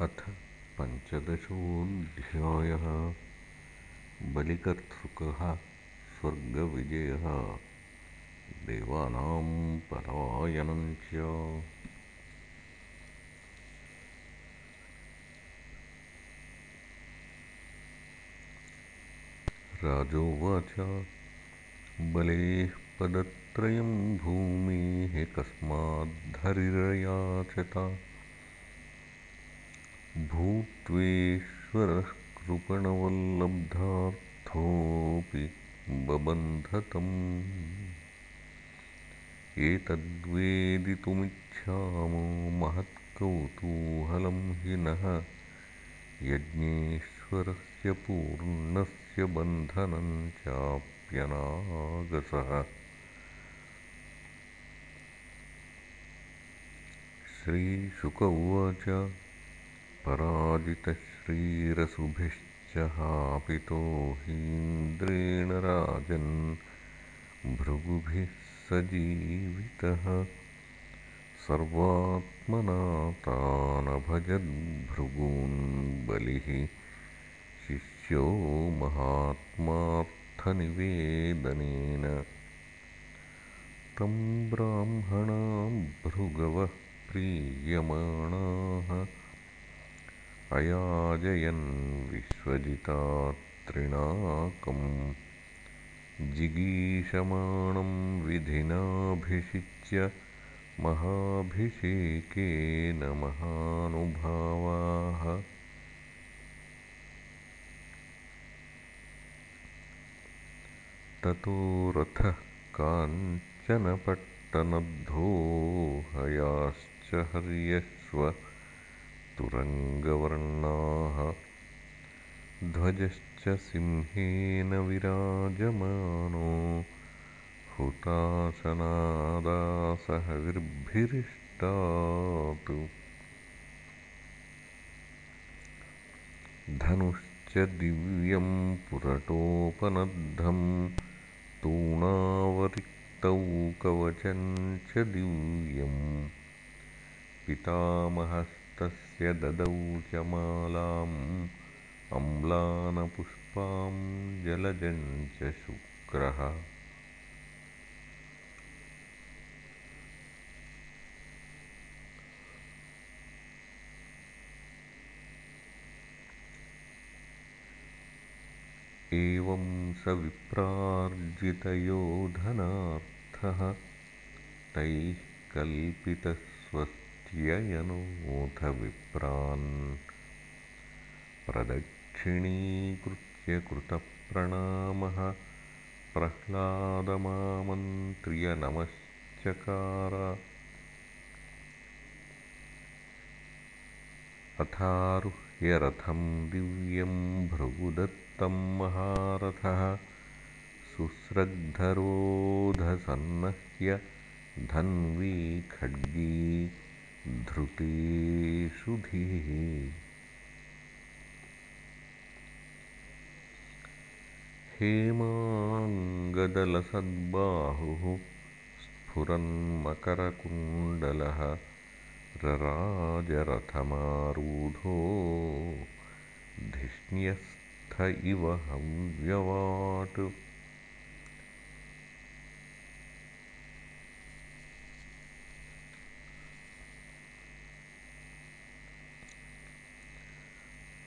अथ पञ्चदशोऽध्यायः। बलिकर्तृकः स्वर्गविजयः। देवानां पलायनं च। राजोवाच बलेः पदत्रयं भूमेः कस्माद्धरिरयाचत। भूत्वेश्वरः कृपणवल्लब्धार्थोऽपि बबन्धतम्। एतद्वेदितुमिच्छामो महत्कौतूहलं हि नः। यज्ञेश्वरस्य पूर्णस्य बन्धनं चाप्यनागसः। श्रीशुक उवाच पराजितश्रीरसुभिश्च हापितो हीन्द्रेण राजन् भृगुभिः स जीवितः सर्वात्मना तानभजद्भृगून् बलिः शिष्यो महात्मार्थनिवेदनेन तं ब्राह्मणा भृगवः प्रीयमाणाः अयाजयन् विश्वजितात्रिणाकम् जिगीषमाणं विधिनाभिषिच्य महाभिषेकेन महानुभावाः ततो रथः काञ्चनपट्टनद्धोहयाश्च हर्यश्व तुरङ्गवर्णाः ध्वजश्च सिंहेन विराजमानो। हुताशनादासहविर्भिरिष्टात् धनुश्च दिव्यं पुरटोपनद्धं तूणावरिक्तौ कवचं च दिव्यम् पितामहस्तस्य ददौ च मालाम् अम्लानपुष्पां जलजं च शुक्रः। एवं स विप्रार्जितयोधनार्थः तैः कल्पितस्वस्त्ययनोऽथ विप्रान्। प्रदक्षिणीकृत्य कृतप्रणामः। प्रह्लादमामन्त्र्य नमश्चकार। अथारुह्य रथं दिव्यं भृगुदत्तं महारथः। सुस्रग्धरोधसन्नह्य धन्वी खड्गी धृतेषुधिः हेमाङ्गदलसद्बाहुः स्फुरन्मकरकुण्डलः रराजरथमारूढो धिष्ण्यस्थ इव हव्यवाट्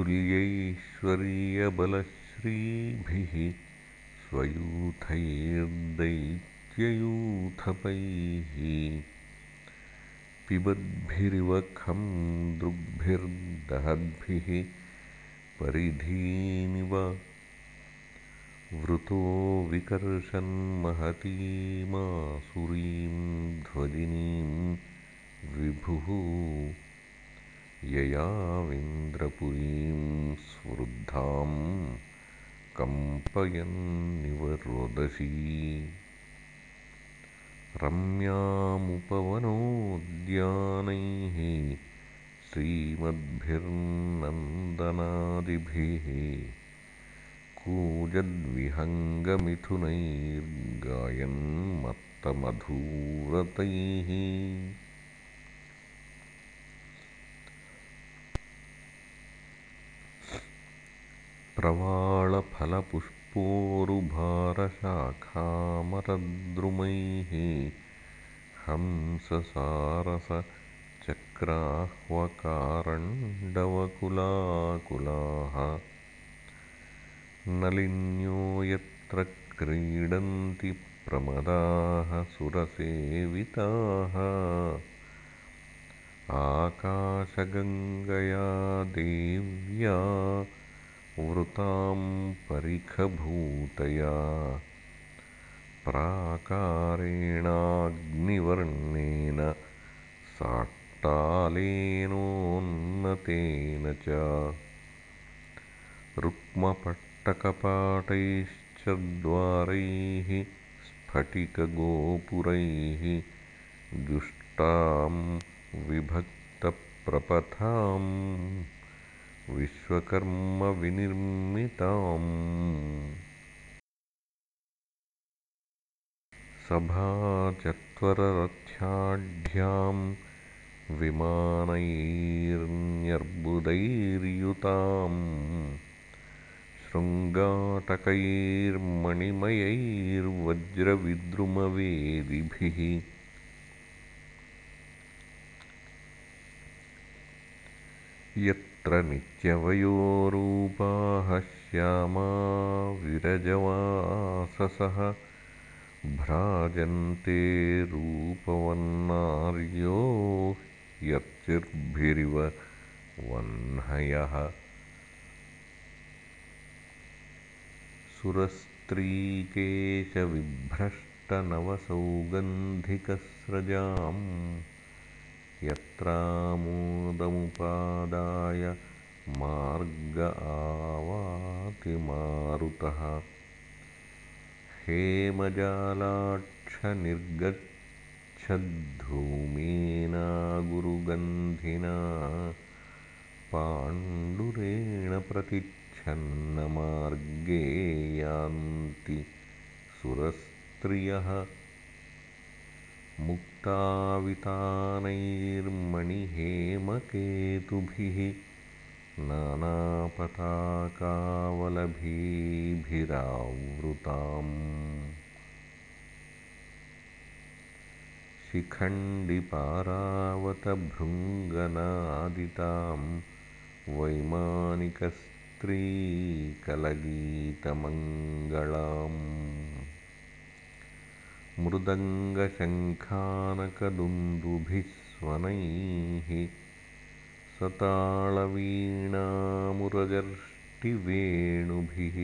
तुल्यैश्वर्यबलश्रीभिः स्वयूथैर्दैत्ययूथपैः पिबद्भिरिव खं दृग्भिर्दहद्भिः परिधीनिव वृतो विकर्षन् महतीमासुरीं ध्वजिनीं विभुः ययाविन्द्रपुरीं स्वृद्धां कम्पयन्निव रोदसी रम्यामुपवनोद्यानैः श्रीमद्भिर्नन्दनादिभिः कूजद्विहङ्गमिथुनैर्गायन्मत्तमधूरतैः प्रवाळफलपुष्पोरुभारशाखामरद्रुमैः हंससारसचक्राह्वकारण्डवकुलाकुलाः नलिन्यो यत्र क्रीडन्ति प्रमदाः सुरसेविताः आकाशगङ्गया देव्या वृतां परिखभूतया प्राकारेणाग्निवर्णेन साट्टालेनोन्नतेन च रुक्मपट्टकपाटैश्च द्वारैः स्फटिकगोपुरैः जुष्टां विभक्तप्रपथां विश्वकर्मविनिर्मिताम्। सभाचत्वररथ्याढ्यां विमानैर्न्यर्बुदैर्युताम्। शृङ्गाटकैर्मणिमयैर्वज्रविद्रुमवेदिभिः यत्र नित्यवयोरूपाः श्यामा विरजवाससः भ्राजन्ते रूपवन्नार्यो यर्चिर्भिरिव वह्नयः। सुरस्त्रीकेशविभ्रष्टनवसौगन्धिकस्रजां यत्रामोदमुपादाय मार्ग आवातिमारुतः हेमजालाक्षनिर्गच्छद्धूमेना गुरुगन्धिना पाण्डुरेण प्रतिच्छन्नमार्गे यान्ति सुरस्त्रियः मुक्तावितानैर्मणिहेमकेतुभिः नानापताकावलभीभिरावृताम्। शिखण्डिपारावतभृङ्गनादितां वैमानिकस्त्रीकलगीतमङ्गलाम् मृदङ्गशङ्खानकदुन्दुभिस्वनैः सताळवीणामुरजर्ष्टिवेणुभिः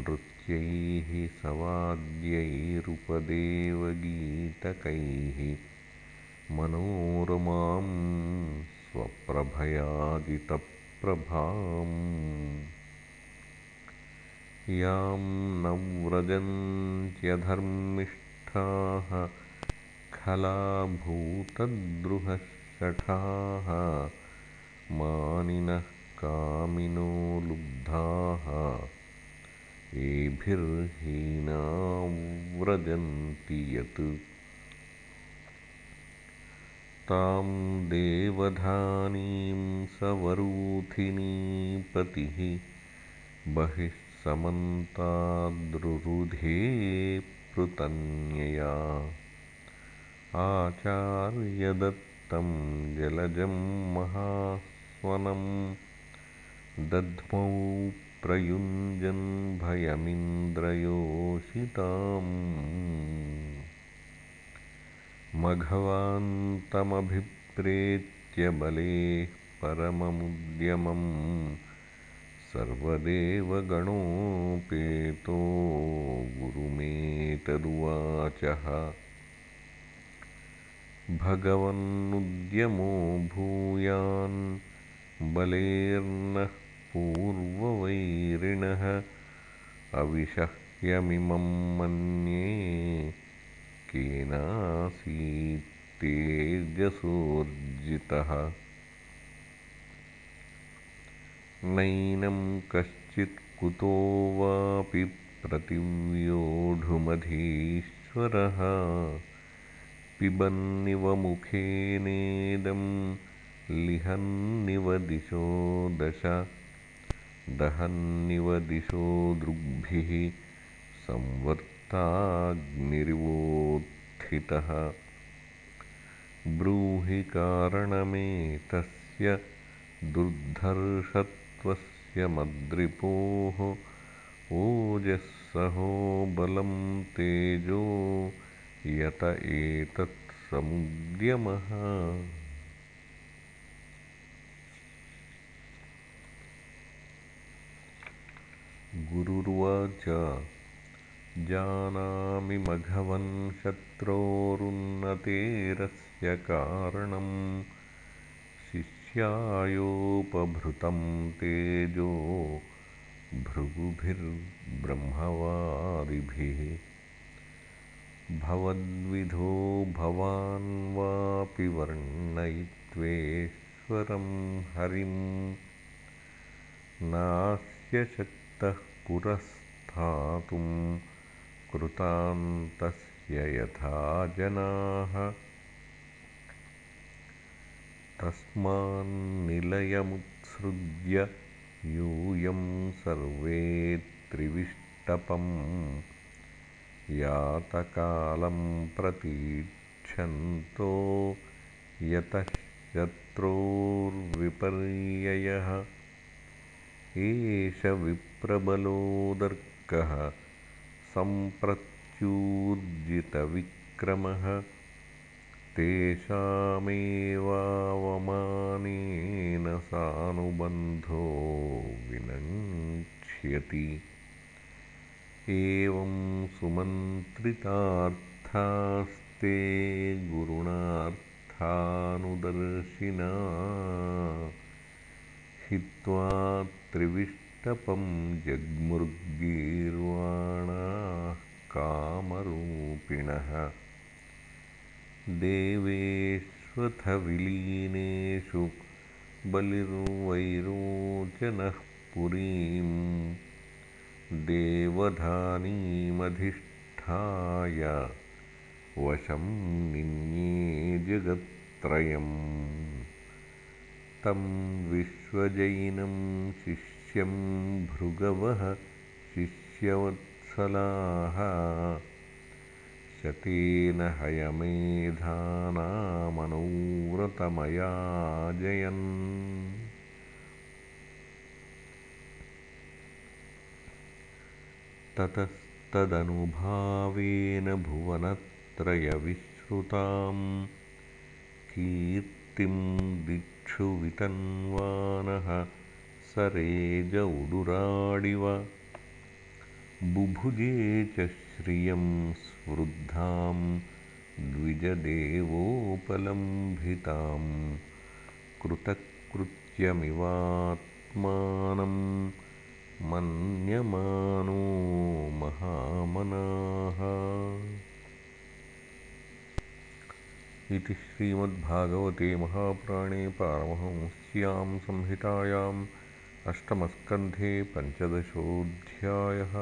नृत्यैः सवाद्यैरुपदेवगीतकैः मनोरमां स्वप्रभयादितप्रभाम् यां न व्रजन्त्यधर्मिष्ठाः खलाभूतद्रुहशठाः मानिनः कामिनो लुब्धाः एभिर्हीना व्रजन्ति यत्। तां देवधानीं सवरूथिनीपतिः बहिः समन्ताद्रुरुधे पृतन्यया आचार्यदत्तं जलजं महास्वनं। दध्मौ प्रयुञ्जन् भयमिन्द्रयोषिताम्। मघवान्तमभिप्रेत्य बलेः परममुद्यमम्। सर्वदेवगणोपेतो गुरुमेतदुवाचः भगवन्नुद्यमो भूयान् बलेर्नः पूर्ववैरिणः। अविशह्यमिमं मन्ये केनासीत्तेजसोर्जितः। नैनं कश्चित् कुतो वापि प्रतिव्योढुमधीश्वरः पिबन्निव मुखेनेदं लिहन्निव दिशो दश दहन्निव दिशो दृग्भिः संवर्ताग्निरिवोत्थितः। ब्रूहि कारणमेतस्य दुर्धर्षत्वस्य मद्रिपोः ओजःसहो बलं तेजो यत एतत्समुद्यमः गुरुर्वाच जानामि मघवन् शत्रोरुन्नतेरस्य कारणम् शिष्यायोपभृतं तेजो भृगुभिर्ब्रह्मवादिभिः। भवद्विधो भवान् वापि वर्णयित्वेश्वरं हरिं। नास्य शक्तः पुरस्थातुं कृतान्तस्य यथा जनाः। तस्मान्निलयमुत्सृज्य यूयं सर्वे त्रिविष्टपम् यातकालं प्रतीक्षन्तो यतः शत्रोर्विपर्ययः। एष विप्रबलोदर्कः सम्प्रत्यूर्जितविक्रमः तेषामेवावमानेन सानुबन्धो विनङ्क्ष्यति। एवं सुमन्त्रितार्थास्ते गुरुणार्थानुदर्शिना हित्वा त्रिविष्टपं जग्मुर्गीर्वाणाः कामरूपिणः देवेष्वथ विलीनेषु बलिर्वैरोचनः पुरीम्। देवधानीमधिष्ठाय वशं निन्ये जगत्त्रयम्। तं विश्वजैनं शिष्यं भृगवः शिष्यवत्सलाः शतेन हयमेधानामनौव्रतमयाजयन् ततस्तदनुभावेन भुवनत्रयविश्रुतां कीर्तिं दिक्षु वितन्वानः सरेज उडुराडिव। बुभुजे च श्रियं स्वृद्धां द्विजदेवोपलम्भितां कृतकृत्यमिवात्मानं मन्यमानो महामनाः। इति श्रीमद्भागवते महापुराणे पारमहंस्यां संहितायाम् अष्टमस्कन्धे पञ्चदशोऽध्यायः